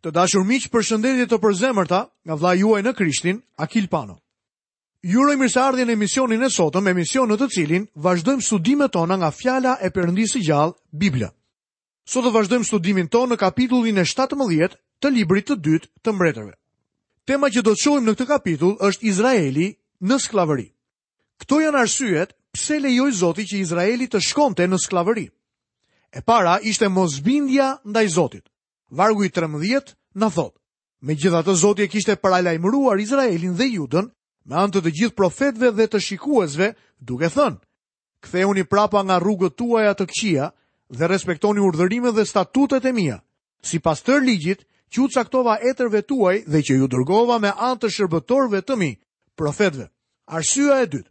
Të dashur miq, përshëndetje të përzemërta nga vëllai juaj në Krishtin, Akil Pano. Ju uroj mirëseardhje në emisionin e sotëm, emision në të cilin vazhdojmë studimet tona nga fjala e Perëndisë së gjallë, Bibla. Sot do vazhdojmë studimin tonë në kapitullin e 17 të librit të dytë të mbretërve. Tema që do të shohim në këtë kapitull është Izraeli në skllavëri. Këto janë arsyet pse lejoi Zoti që Izraeli të shkonte në skllavëri. E para ishte mosbindja ndaj Zotit. Vargu i 13 na thotë: Megjithatë Zoti e kishte paralajmëruar Izraelin dhe Judën me anë të të gjithë profetëve dhe të shikuesve, duke thënë: Kthehuni prapa nga rrugët tuaja të këqija dhe respektoni urdhërimet dhe statutet e mia, Sipas tërë ligjit, që u caktova etërve tuaj dhe që ju dërgova me anë të shërbëtorëve të mi, profetëve. Arsyeja e dytë,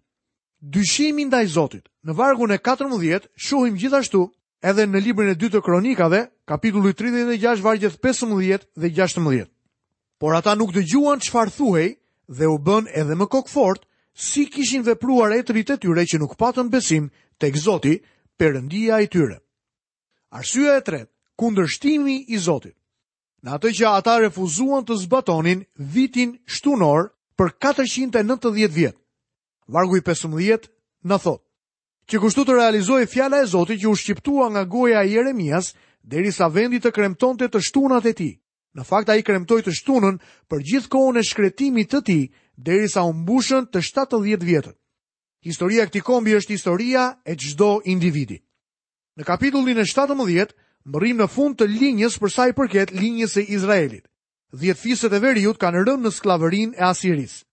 dyshimi ndaj Zotit. Në vargun e 14 shohim gjithashtu edhe në librin e dytë të Kronikave, kapitulli 36 vargjet 15 dhe 16. Por ata nuk dëgjuan çfarë thuhej dhe u bënë edhe më kokëfortë si kishin vepruar etërit e tyre që nuk patën besim tek Zoti, Perëndia i tyre. Arsyeja e tretë, kundërshtimi i Zotit. Në atë që ata refuzuan të zbatonin vitin shtunor për 490 vjet. Vargu i 15 na thotë: Që kështu të realizohej fjala e Zotit që u shqiptua nga goja e Jeremias, derisa vendi të kremtonte të shtunat e tij. Në fakt ai kremtoi të shtunën për gjithë kohën e shkretimit të tij, derisa u mbushën të 70 vjetët. Historia e këtij kombi është historia e çdo individi. Në kapitullin e 17, mbërrijmë në fund të linjës për sa i përket linjës së Izraelit. Dhjetë fiset e veriut kanë rënë në skllavërinë e Asirisë.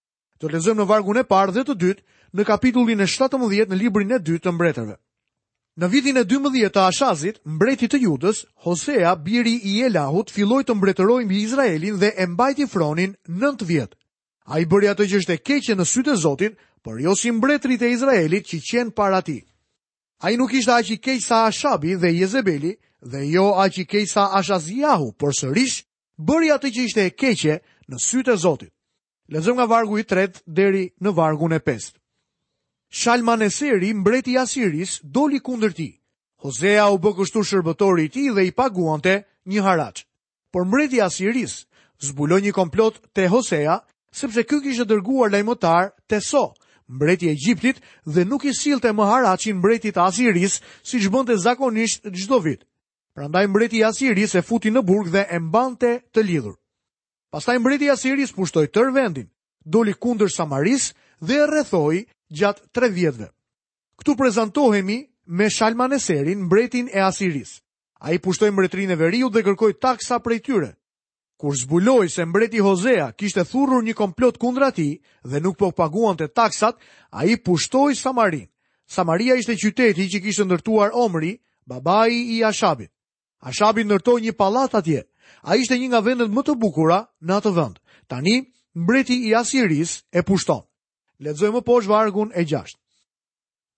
Do të lexojmë në vargun e parë dhe të dytë në kapitullin e 17 në librin e dytë të mbretërve. Në vitin e 12 të Ashazit, mbretit të Judës, Hosea, biri i Elahut, filloi të mbretërojë mbi Izraelin dhe e mbajti fronin 9 vjet. Ai bëri atë që ishte e keqe në sytë e Zotit, por jo si mbretërit e Izraelit që qenë para tij. Ai nuk ishte aq i keq sa Ashabi dhe Jezebeli dhe jo aq i keq sa Ashaziahu, por sërish bëri atë që ishte e keqe në sytë e Zotit. Lexojmë nga vargu i tretë deri në vargun e pestë. Shalmaneseri, mbreti i Asirisë, doli kundër tij. Hosea u bë kështu shërbëtori i tij dhe i paguante një haraç. Por mbreti i Asirisë zbuloi një komplot te Hosea, sepse ky kishte dërguar lajmëtarë te So, mbreti i Egjiptit, dhe nuk i sillte më haraçin mbretit të Asirisë, siç bënte zakonisht çdo vit. Prandaj mbreti i Asirisë e futi në burg dhe e mbante të lidhur. Pastaj mbreti i Asirisë pushtoi tërë vendin, doli kundër Samarisë dhe e rrethoi gjatë tre vjetëve. Këtu prezantohemi me Shalmaneserin, mbretin e Asirisë. Ai pushtoi mbretërinë e veriut dhe kërkoi taksa prej tyre. Kur zbuloi se mbreti Hozea kishte thurur një komplot kundra tij dhe nuk po paguante taksat, ai pushtoi Samarinë. Samaria ishte qyteti që kishte ndërtuar Omri, babai i Ashabit. Ashabi ndërtoi një pallat atje. Ai ishte një nga vendet më të bukura në atë vend. Tani mbreti i Asirisë e pushton. Lexojmë më poshtë vargun e 6.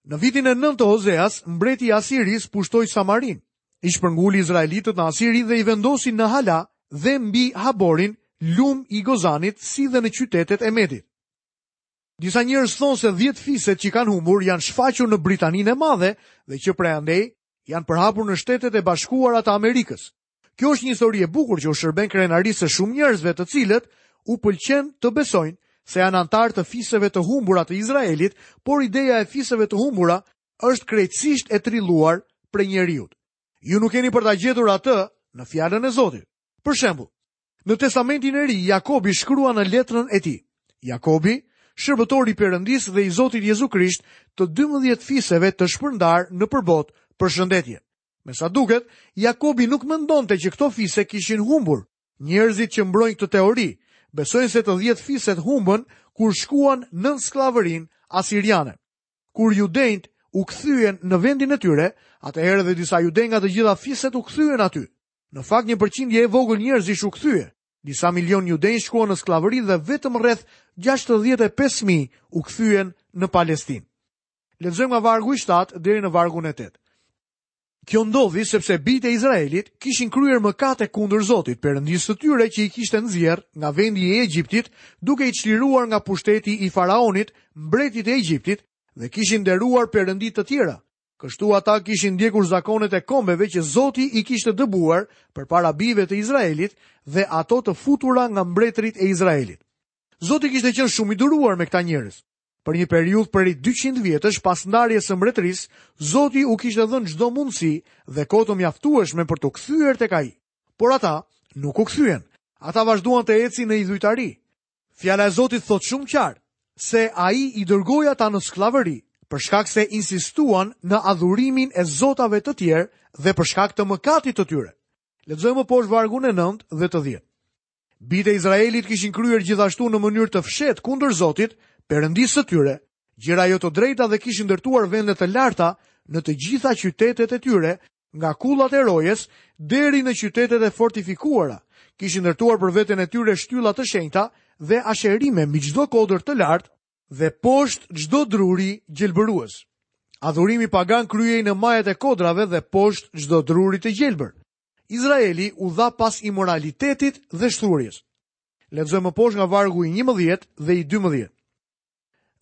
Në vitin e nëntë të Hozeas, mbreti i Asirisë pushtoi Samarinë. I shpërnguli izraelitët në Asiri dhe i vendosi në Hala dhe mbi Haborin, lum i Gozanit, si dhe në qytetet e Medit. Disa njerëz thonë se 10 fiset që kanë humbur janë shfaqur në Britaninë e Madhe dhe që prej andej janë përhapur në Shtetet e Bashkuara të Amerikës. Kjo është një histori e bukur që i shërben krenarisë së shumë njerëzve të cilët u pëlqen të besojnë se janë anëtarë të fiseve të humbura të Izraelit, por ideja e fiseve të humbura është krejtësisht e trilluar prej njeriut. Ju nuk keni për ta gjetur atë në fjalën e Zotit. Për shembull, në Testamentin e Ri Jakobi shkruan në letrën e tij. Jakobi, shërbëtor i Perëndisë dhe i Zotit Jezu Krisht, të 12 fiseve të shpërndarë nëpër botë përshëndetje. Me sa duket, Jakobi nuk mendonte që këto fise kishin humbur. Njerëzit që mbrojnë këtë teori besojnë se të 10 fiset humbën kur shkuan nën skllavërinë asiriane. Kur judenjtë u kthyen në vendin e tyre, atëherë dhe disa judenj nga të gjitha fiset u kthyen aty. Në fakt një përqindje e vogël njerëzish u kthye. Disa milionë judenj shkuan në skllavëri dhe vetëm rreth 65000 u kthyen në Palestinë. Lexojmë nga vargu i 7 deri në vargun e 8. Kjo ndodhi sepse bijtë e Izraelit kishin kryer mëkate kundër Zotit, Perëndisë së tyre që i kishte nxjerrë nga vendi i Egjiptit, duke i çliruar nga pushteti i faraonit, mbretit të Egjiptit, dhe kishin nderuar perëndi të tjera. Kështu ata kishin ndjekur zakonet e kombeve që Zoti i kishte dëbuar përpara bijve të Izraelit dhe ato të futura nga mbretërit e Izraelit. Zoti kishte qenë shumë i duruar me këta njerëz. Për një periudhë prej dyqind vjetësh pas ndarjes së mbretërisë, Zoti u kishte dhënë çdo mundësi dhe kohë të mjaftueshme për t'u kthyer tek ai. Por ata nuk u kthyen. Ata vazhduan të ecin në idhujtari. Fjala e Zotit thotë shumë qartë se ai i dërgoi ata në skllavëri për shkak se insistuan në adhurimin e zotave të tjerë dhe për shkak të mëkatit të tyre. Lexojmë më poshtë vargun e 9 dhe të 10. Bijtë e Izraelit kishin kryer gjithashtu në mënyrë të fshehtë kundër Zotit, Perëndisë së tyre, gjëra jo të drejta dhe kishin ndërtuar vende të larta në të gjitha qytetet e tyre, nga kullat e rojes deri në qytetet e fortifikuara. Kishin ndërtuar për veten e tyre shtylla të shenjta dhe asherime mbi çdo kodër të lartë dhe poshtë çdo druri gjelbërues. Adhurimi pagan kryhej në majat e kodrave dhe poshtë çdo druri të gjelbër. Izraeli u dha pas imoralitetit dhe shthurjes. Lexojmë më poshtë nga vargu i njëmbëdhjetë dhe i dymbëdhjetë.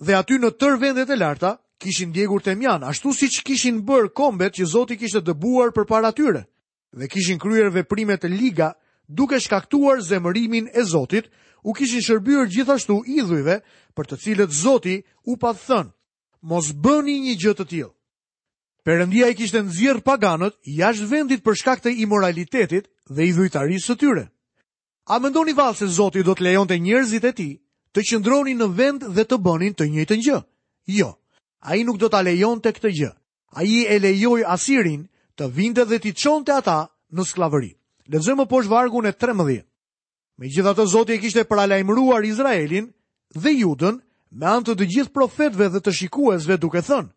Dhe aty në tërë vendet e larta kishin djegur temjan, ashtu siç kishin bërë kombet që Zoti kishte dëbuar përpara tyre, dhe kishin kryer veprime të liga, duke shkaktuar zemërimin e Zotit, u kishin shërbyer gjithashtu idhujve, për të cilët Zoti u pat thënë, Mos bëni një gjë të tillë. Perëndia i kishte nxjerrë paganët jashtë vendit për shkak të imoralitetit dhe idhujtarisë së tyre. A mendoni vallë se Zoti do të lejonte njerëzit e tij të qëndronin në vend dhe të bënin të njëjtën gjë? Jo. Ai nuk do ta lejonte këtë gjë. Ai e lejoi Asirinë të vinte dhe t'i çonte ata në skllavëri. Lexojmë më poshtë vargun e 13. Megjithatë Zoti e kishte paralajmëruar Izraelin dhe Judën me anë të të gjithë profetëve dhe të shikuesve duke thënë: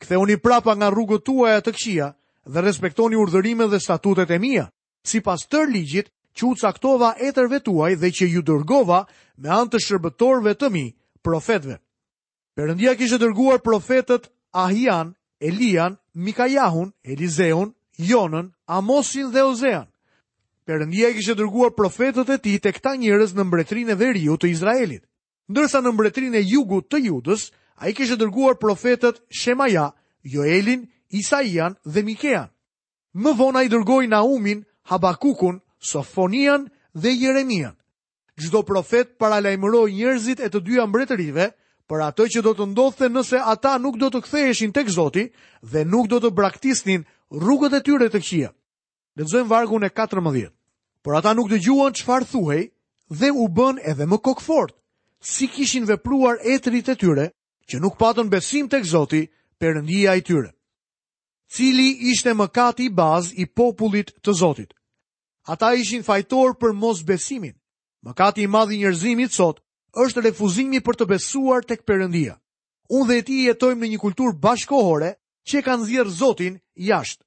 Kthehuni prapa nga rrugët tuaja të këqija dhe respektoni urdhërimet dhe statutet e mia, sipas tërë ligjit që u caktova etërve tuaj dhe që ju dërgova me anë të shërbëtorëve të mi, profetëve. Perëndia kishte dërguar profetët Ahian, Elian, Mikajahun, Elizeun, Jonën, Amosin dhe Ozean. Perëndia i kishte dërguar profetët e tij tek këta njerëz në mbretërinë e veriut të Izraelit. Ndërsa në mbretërinë e jugut të Judës, ai kishte dërguar profetët Shemaja, Joelin, Isaian dhe Mikean. Më vonë ai dërgoi Naumin, Habakukun, Sofonian dhe Jeremian. Çdo profet paralajmëroi njerëzit e të dyja mbretërive për atë që do të ndodhte nëse ata nuk do të ktheheshin tek Zoti dhe nuk do të braktisnin rrugët e tyre të këqija. Lexojmë vargun e 14. Por ata nuk dëgjuan çfarë thuhej dhe u bënë edhe më kokëfortë, si kishin vepruar etërit e tyre që nuk patën besim tek Zoti, Perëndia i tyre. Cili ishte mëkati bazë i popullit të Zotit? Ata ishin fajtorë për mosbesimin. Mëkati i madh i njerëzimit sot është refuzimi për të besuar tek Perëndia. Unë dhe ti jetojmë në një kulturë bashkëkohore që e ka nxjerrë Zotin jashtë.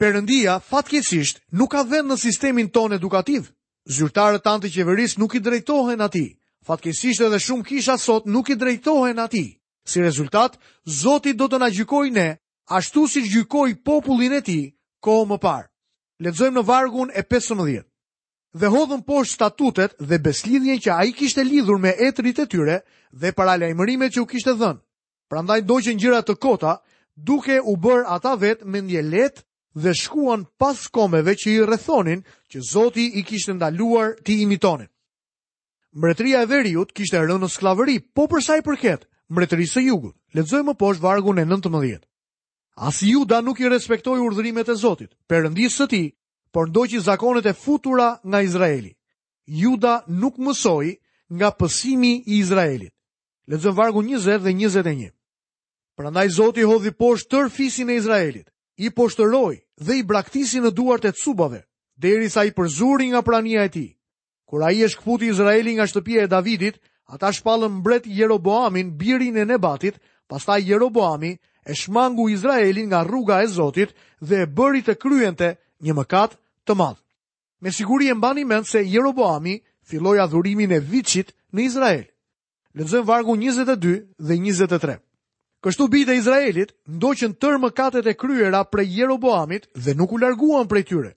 Perëndia fatkeqësisht nuk ka vend në sistemin tonë edukativ. Zyrtarët tanë të qeverisë nuk i drejtohen atij. Fatkeqësisht edhe shumë kisha sot nuk i drejtohen atij. Si rezultat, Zoti do të na gjykojë ne ashtu siç gjykoi popullin e tij kohë më parë. Lexojmë në vargun e 15. Dhe hodhën poshtë statutet dhe besëlidhjen që ai kishte lidhur me etërit e tyre dhe paralajmërimet që u kishte dhënë. Prandaj ndoqën gjëra të kota, duke u bërë ata vetë mendje lehtë dhe shkuan pas kombeve që i rrethonin, që Zoti i kishte ndaluar t'i imitonin. Mbretëria e Veriut kishte rënë në skllavëri, po për sa i përket Mbretërisë së Jugut. Lexojmë poshtë vargun e 19. As Juda nuk i respektoi urdhërimet e Zotit, Perëndisë së tij, por ndoqi zakonet e futura nga Izraeli. Juda nuk mësoi nga pësimi i Izraelit. Lexojmë vargu 20 dhe 21. Prandaj Zoti hodhi poshtë tërë fisin e Izraelit, i poshtëroi dhe i braktisi në duart e cubave, derisa i përzuri nga prania e tij. Kur ai e shkëputi Izraelin nga shtëpia e Davidit, ata shpallën mbret Jeroboamin, birin e Nebatit, pastaj Jeroboami e shmangu Izraelin nga rruga e Zotit dhe e bëri të kryente një mëkat të madh. Me siguri e mbani mend se Jeroboami filloi adhurimin e viçit në Izrael. Lexojmë vargu 22 dhe 23. Kështu bijtë e Izraelit ndoqën tërë mëkatet e kryera prej Jeroboamit dhe nuk u larguan prej tyre.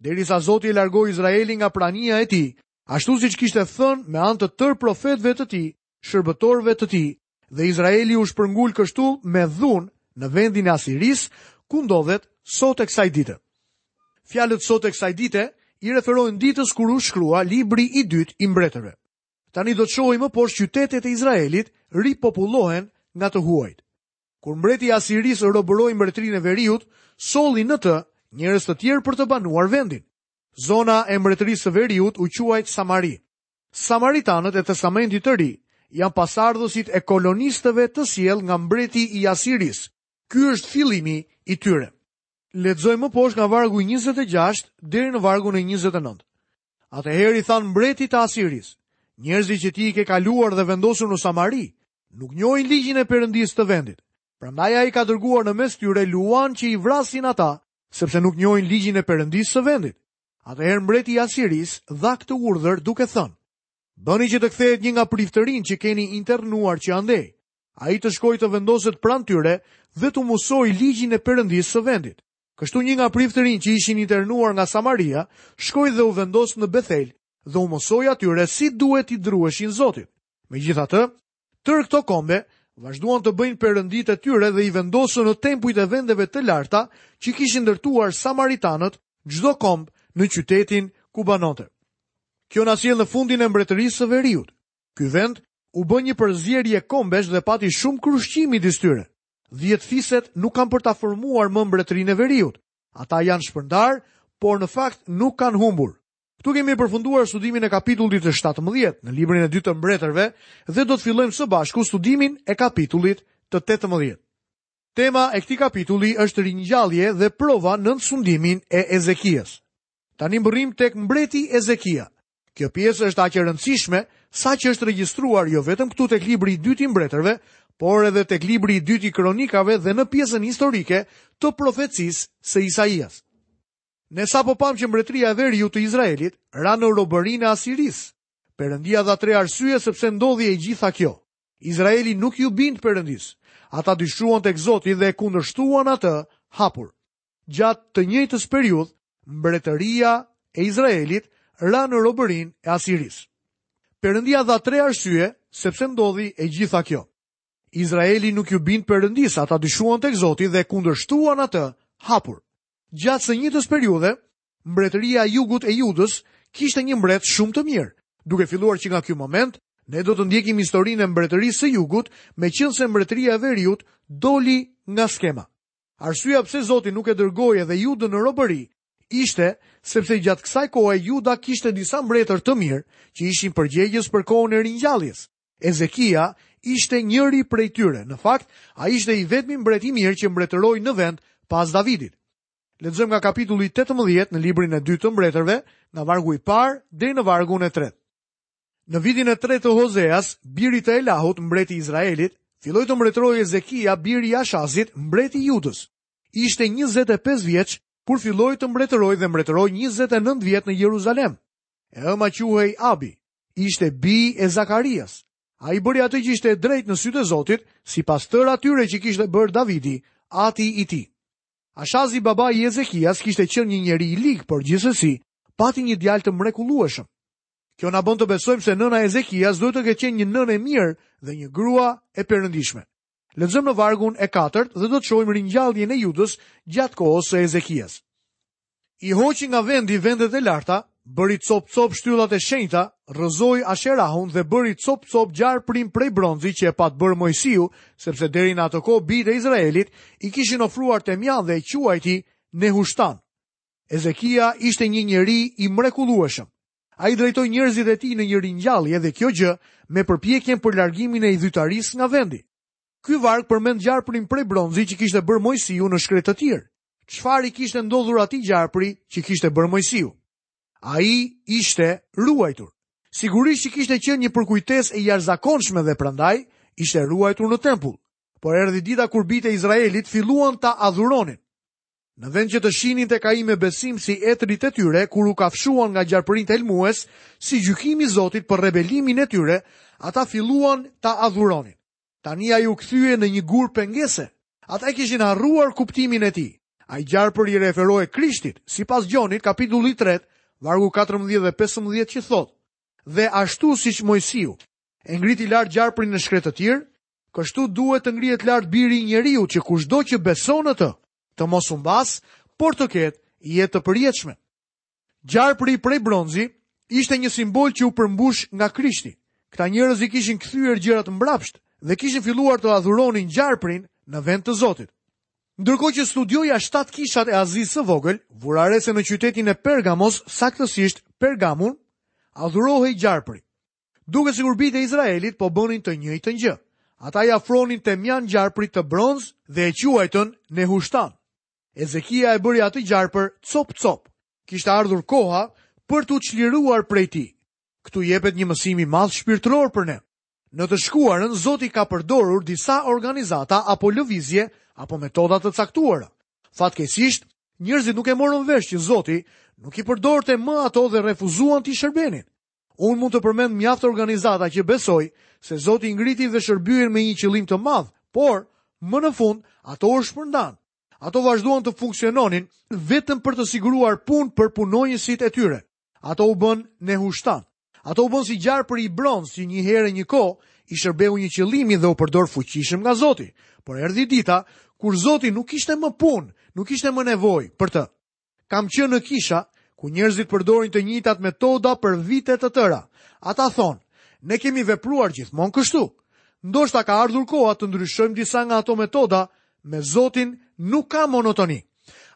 derisa Zoti e largoi Izraelin nga prania e tij, ashtu siç kishte thënë me anë të tërë profetëve të tij, shërbëtorëve të tij, dhe Izraeli u shpërngul kështu me dhunë në vendin e Asirisë, ku ndodhet sot e kësaj dite. Fjalët sot e kësaj dite i referohen ditës kur u shkrua libri i dytë i mbretërve. Tani do të shohim më poshtë qytetet e Izraelit ripopullohen nga të huajt. Kur mbreti i Asirisë robëroi mbretërinë e veriut, solli në të njerëz të tjerë për të banuar vendin. Zona e mbretërisë së veriut u quajt Samari. Samaritanët e Testamentit të Ri janë pasardhësit e kolonistëve të sjellë nga mbreti i Asirisë. Ky është fillimi i tyre. Lexojmë më poshtë nga vargu i njëzet e gjashtë deri në vargun e njëzet e nëntë. Atëherë i thanë mbretit të Asirisë, njerëzit që ti i ke kaluar dhe vendosur në Samari, nuk njohin ligjin e perëndisë të vendit. Prandaj ai ka dërguar në mes tyre luanë që i vrasin ata, sepse nuk njohin ligjin e perëndisë së vendit. Atëherë mbreti i Asirisë dha këtë urdhër duke thënë: Bëni që të kthehet një nga priftërinjtë që keni internuar që andej. Ai të shkojë të vendoset pranë tyre dhe t'u mësojë ligjin e perëndisë së vendit. Kështu një nga priftërinjtë që ishin internuar nga Samaria, shkoi dhe u vendos në Bethel dhe u mësoi atyre si duhet t'i druheshin Zotit. Megjithatë, tërë këto kombe vazhduan të bëjnë perënditë e tyre dhe i vendosën në tempujt e vendeve të larta që kishin ndërtuar samaritanët çdo komb në qytetin ku banonte. Kjo na sjell në fundin e mbretërisë së veriut. Ky vend u bë një përzierje kombesh dhe pati shumë krushqi midis tyre. Dhjetë fiset nuk kanë për ta formuar më mbretërinë e veriut. Ata janë shpërndarë, por në fakt nuk kanë humbur. Këtu kemi përfunduar studimin e kapitullit të 17 në librin e dytë të mbretërve dhe do të fillojmë së bashku studimin e kapitullit të 18. Tema e këtij kapitulli është ringjallje dhe prova nën sundimin e Ezekias. Tani mbërrim tek mbreti Ezekia. Kjo pjesë është aq e rëndësishme sa që është regjistruar jo vetëm këtu tek libri i dytë i mbretërve, por edhe tek libri i dytë i kronikave dhe në pjesën historike të profecisë së Isaias. Ne sapo pamë që mbretëria e veriut të Izraelit ra në robërinë e Asirisë. Perëndia dha tre arsye sepse ndodhi e gjitha kjo. Izraeli nuk iu bind Perëndisë. Ata dyshuan tek Zoti dhe e kundërshtuan atë hapur. Gjatë së njëjtës periudhe, mbretëria e Izraelit ra në robërinë e Asirisë. Perëndia dha tre arsye sepse ndodhi e gjitha kjo. Izraeli nuk iu bind Perëndisë, ata dyshuan tek Zoti dhe e kundërshtuan atë hapur. Gjatë së njëjtës periudhe, mbretëria e jugut e Judës kishte një mbret shumë të mirë. Duke filluar që nga ky moment, ne do të ndjekim historinë e mbretërisë së jugut, meqenëse mbretëria e veriut doli nga skema. Arsyeja pse Zoti nuk e dërgoi edhe Judën në robëri, ishte, sepse gjatë kësaj kohe Juda kishte disa mbretër të mirë, që ishin përgjegjës për kohën e ringjalljes. Ezekia ishte njëri prej tyre, në fakt, ai ishte i vetmi mbret i mirë që mbretëroi në vend pas Davidit. Lexojmë nga kapitulli tetëmbëdhjetë në librin e dytë të Mbretërve, nga vargu i parë deri në vargun e tretë. Në vitin e tretë të Hozeas, birit të Elahut, mbreti i Izraelit, filloi të mbretërojë Ezekia, biri i Ashazit, mbreti i Judës. Ishte 25 vjeç kur filloi të mbretërojë dhe mbretëroi 29 vjet në Jeruzalem. E ëma quhej Abi, ishte bijë e Zakarias. Ai bëri atë që ishte e drejtë në sytë e Zotit, sipas tërë atyre që kishte bërë Davidi, ati i tij. Ashazi babai i Ezekias kishte qenë një njeri i lig, por gjithsesi, pati një djalë të mrekullueshëm. Kjo na bën të besojmë se nëna e Ezekias duhet të ketë qenë një nënë e mirë dhe një grua e perëndishme. Lexojmë në vargun e katërt dhe do të shohim ringjalljen e Judës gjatë kohës së Ezekias. I hoqi nga vendi vendet e larta, bëri copë-copë shtyllat e shenjta, rrëzoi Asherahun dhe bëri copë-copë gjarprin prej bronzi që e pat bërë Moisiu, sepse deri në atë kohë bijtë e Izraelit i kishin ofruar temjan dhe e quajti Nehushtan. Ezekia ishte një njeri i mrekullueshëm. Ai drejtoi njerëzit e tij në një ringjallje dhe kjo gjë me përpjekjen për largimin e idhytarisë nga vendi. Ky varg përmend gjarprin prej bronzi që kishte bërë Moisiu në shkretëtirë. Çfarë i kishte ndodhur atij gjarpri që kishte bërë Moisiu? Ai ishte ruajtur. Sigurisht që kishte qenë një përkujtesë e jashtëzakonshme dhe prandaj ishte ruajtur në tempull. Por erdhi dita kur bijtë e Izraelit filluan ta adhuronin. Në vend që të shihnin tek ai me besim si etërit e tyre kur u kafshuan nga gjarpërinjtë helmues, si gjykim i Zotit për rebelimin e tyre, ata filluan ta adhuronin. Tani ai u kthye në një gur pengese. Ata e kishin harruar kuptimin e tij. Ai gjarpër i referohej Krishtit, sipas Gjonit kapitulli 3, vargu 14 dhe 15 që thotë: Dhe ashtu siç Moisiu e ngriti lart gjarprin në shkretëtirë, Kështu duhet të ngrihet lart Biri i njeriut që kushdo që beson në të, të mos humbasë, por të ketë jetë të përjetshme. Gjarpri prej bronzi ishte një simbol që u përmbush nga Krishti. Këta njerëz i kishin kthyer gjërat mbrapsht dhe kishin filluar të adhuronin gjarprin në vend të Zotit. Ndërkohë që studioja shtatë kishat e Azisë së Vogël, vura re se në qytetin e Pergamos, saktësisht Pergamun, adhurohej gjarpri. Duket sikur bijtë e Izraelit po bënin të njëjtën gjë. Ata i afronin temjan gjarprit të bronztë dhe e quajtën Nehushtan. Ezekia e bëri atë gjarpër copë-copë. Kishte ardhur koha për t'u çliruar prej tij. Këtu jepet një mësim i madh shpirtëror për ne. Në të shkuarën Zoti ka përdorur disa organizata apo lëvizje apo metoda të caktuara. Fatkeqësisht, njerëzit nuk e morën vesh që Zoti nuk i përdorte më ato dhe refuzuan t'i shërbenin. Unë mund të përmend mjaft organizata që besoj se Zoti i ngriti dhe shërbyen me një qëllim të madh, por më në fund ato u shpërndanë. Ato vazhduan të funksiononin vetëm për të siguruar punë për punonjësit e tyre. Ato u bënë Nehushtan. Ato u bënë si gjarpri i bronztë që një herë e një kohë i shërbeu një qëllimi dhe u përdor fuqishëm nga Zoti. Por erdhi dita kur Zoti nuk kishte më punë, nuk kishte më nevojë për të. Kam qenë në kisha ku njerëzit përdorin të njëjtat metoda për vite të tëra. Ata thonë, ne kemi vepruar gjithmonë kështu. Ndoshta ka ardhur koha të ndryshojmë disa nga ato metoda, me Zotin nuk ka monotoni.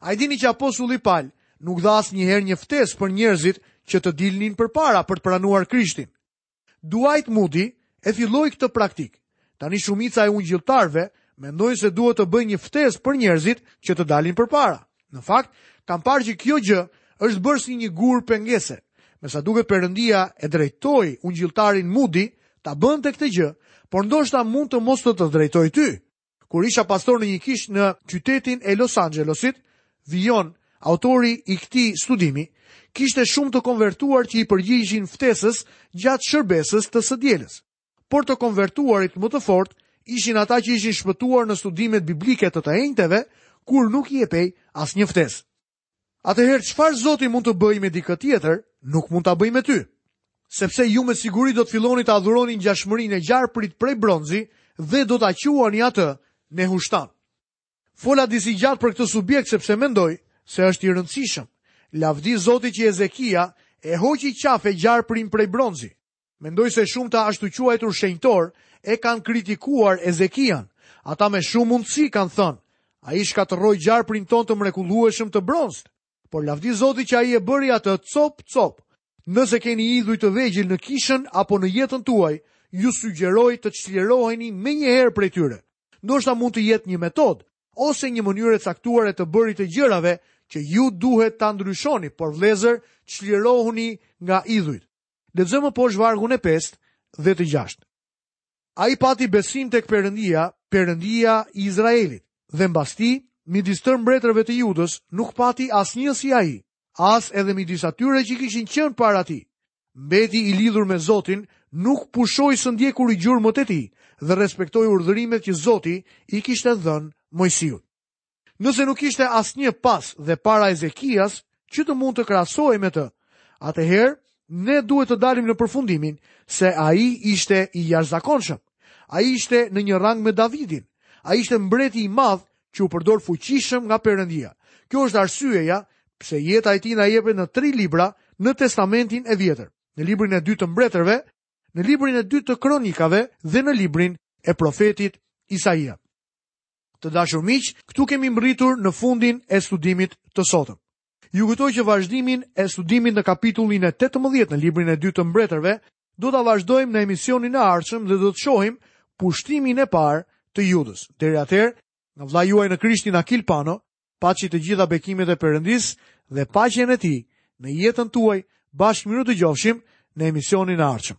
A e dini që apostulli Pal nuk dha asnjëherë një ftesë për njerëzit që të dilnin përpara për të pranuar Krishtin. Duajt Mudi e filloi këtë praktikë. Tani shumica e ungjilltarëve mendojnë se duhet të bëjnë një ftesë për njerëzit që të dalin përpara. Në fakt, kam parë që kjo gjë është bërë si një gur pengese. Me sa duket Perëndia e drejtoi ungjilltarin Mudi ta bënte këtë gjë, por ndoshta mund të mos të të drejtojë ty. Kur isha pastor në një kishë në qytetin e Los Angelesit, vijon autori i këtij studimi, kishte shumë të konvertuar që i përgjigjeshin ftesës gjatë shërbesës të së dielës. Por të konvertuarit më të fortë ishin ata që ishin shpëtuar në studimet biblike të të enjteve, kur nuk jepej asnjë ftesë. Atëherë çfarë Zoti mund të bëjë me dikë tjetër, nuk mund ta bëjë me ty. Sepse ju me siguri do të filloni të adhuroni ngjashmërinë e gjarprit prej bronzi dhe do ta quani atë Nehushtan. Fola disi gjatë për këtë subjekt sepse mendoj se është i rëndësishëm. Lavdi Zotit që Hezekia e hoqi qafe gjarprin prej bronzi. Mendoj se shumë të ashtuquajtur shenjtorë e kanë kritikuar Ezekian. Ata me shumë mundësi kanë thënë, ai shkatërroi gjarprin tonë të mrekullueshëm të bronztë, por lavdi Zotit që ai e bëri atë copë-copë. Nëse keni idhuj të vegjël në kishën apo në jetën tuaj, ju sugjeroj të çliroheni menjëherë prej tyre. Ndoshta mund të jetë një metodë, ose një mënyrë e caktuar e të bërit të gjërave që ju duhet ta ndryshoni, por vëllezër, çlirohuni nga idhujt. Lexoj më poshtë vargun e 5 dhe të 6. Ai pati besim tek Perëndia, Perëndia i Izraelit, dhe mbas tij, midis tërë mbretërve të Judës, nuk pati asnjë si ai, as edhe midis atyre që kishin qenë para tij. Mbeti i lidhur me Zotin, nuk pushoi së ndjekuri gjurmët e tij, dhe respektoi urdhërimet që Zoti i kishte dhënë Moisiut. Nëse nuk ishte asnjë pas dhe para Ezekias që të mund të krahasohej me të, atëherë ne duhet të dalim në përfundimin se ai ishte i jashtëzakonshëm. Ai ishte në një rang me Davidin. Ai ishte mbreti i madh që u përdor fuqishëm nga Perëndia. Kjo është arsyeja pse jeta e tij na jepet në tri libra në Testamentin e Vjetër, në librin e dytë të Mbretërve, në librin e dytë të Kronikave dhe në librin e profetit Isaia. Të dashur miq, këtu kemi mbërritur në fundin e studimit të sotëm. Ju kujtoj që vazhdimin e studimit në kapitullin e 18 në librin e dytë të mbretërve, do ta vazhdojmë në emisionin e ardhshëm dhe do të shohim pushtimin e parë të Judës. Deri atëherë, nga vëllai juaj në Krishtin Akil Pano, paçi të gjitha bekimet e Perëndisë dhe paqen e tij në jetën tuaj, bashkë mirudëgjofshim në emisionin e ardhshëm.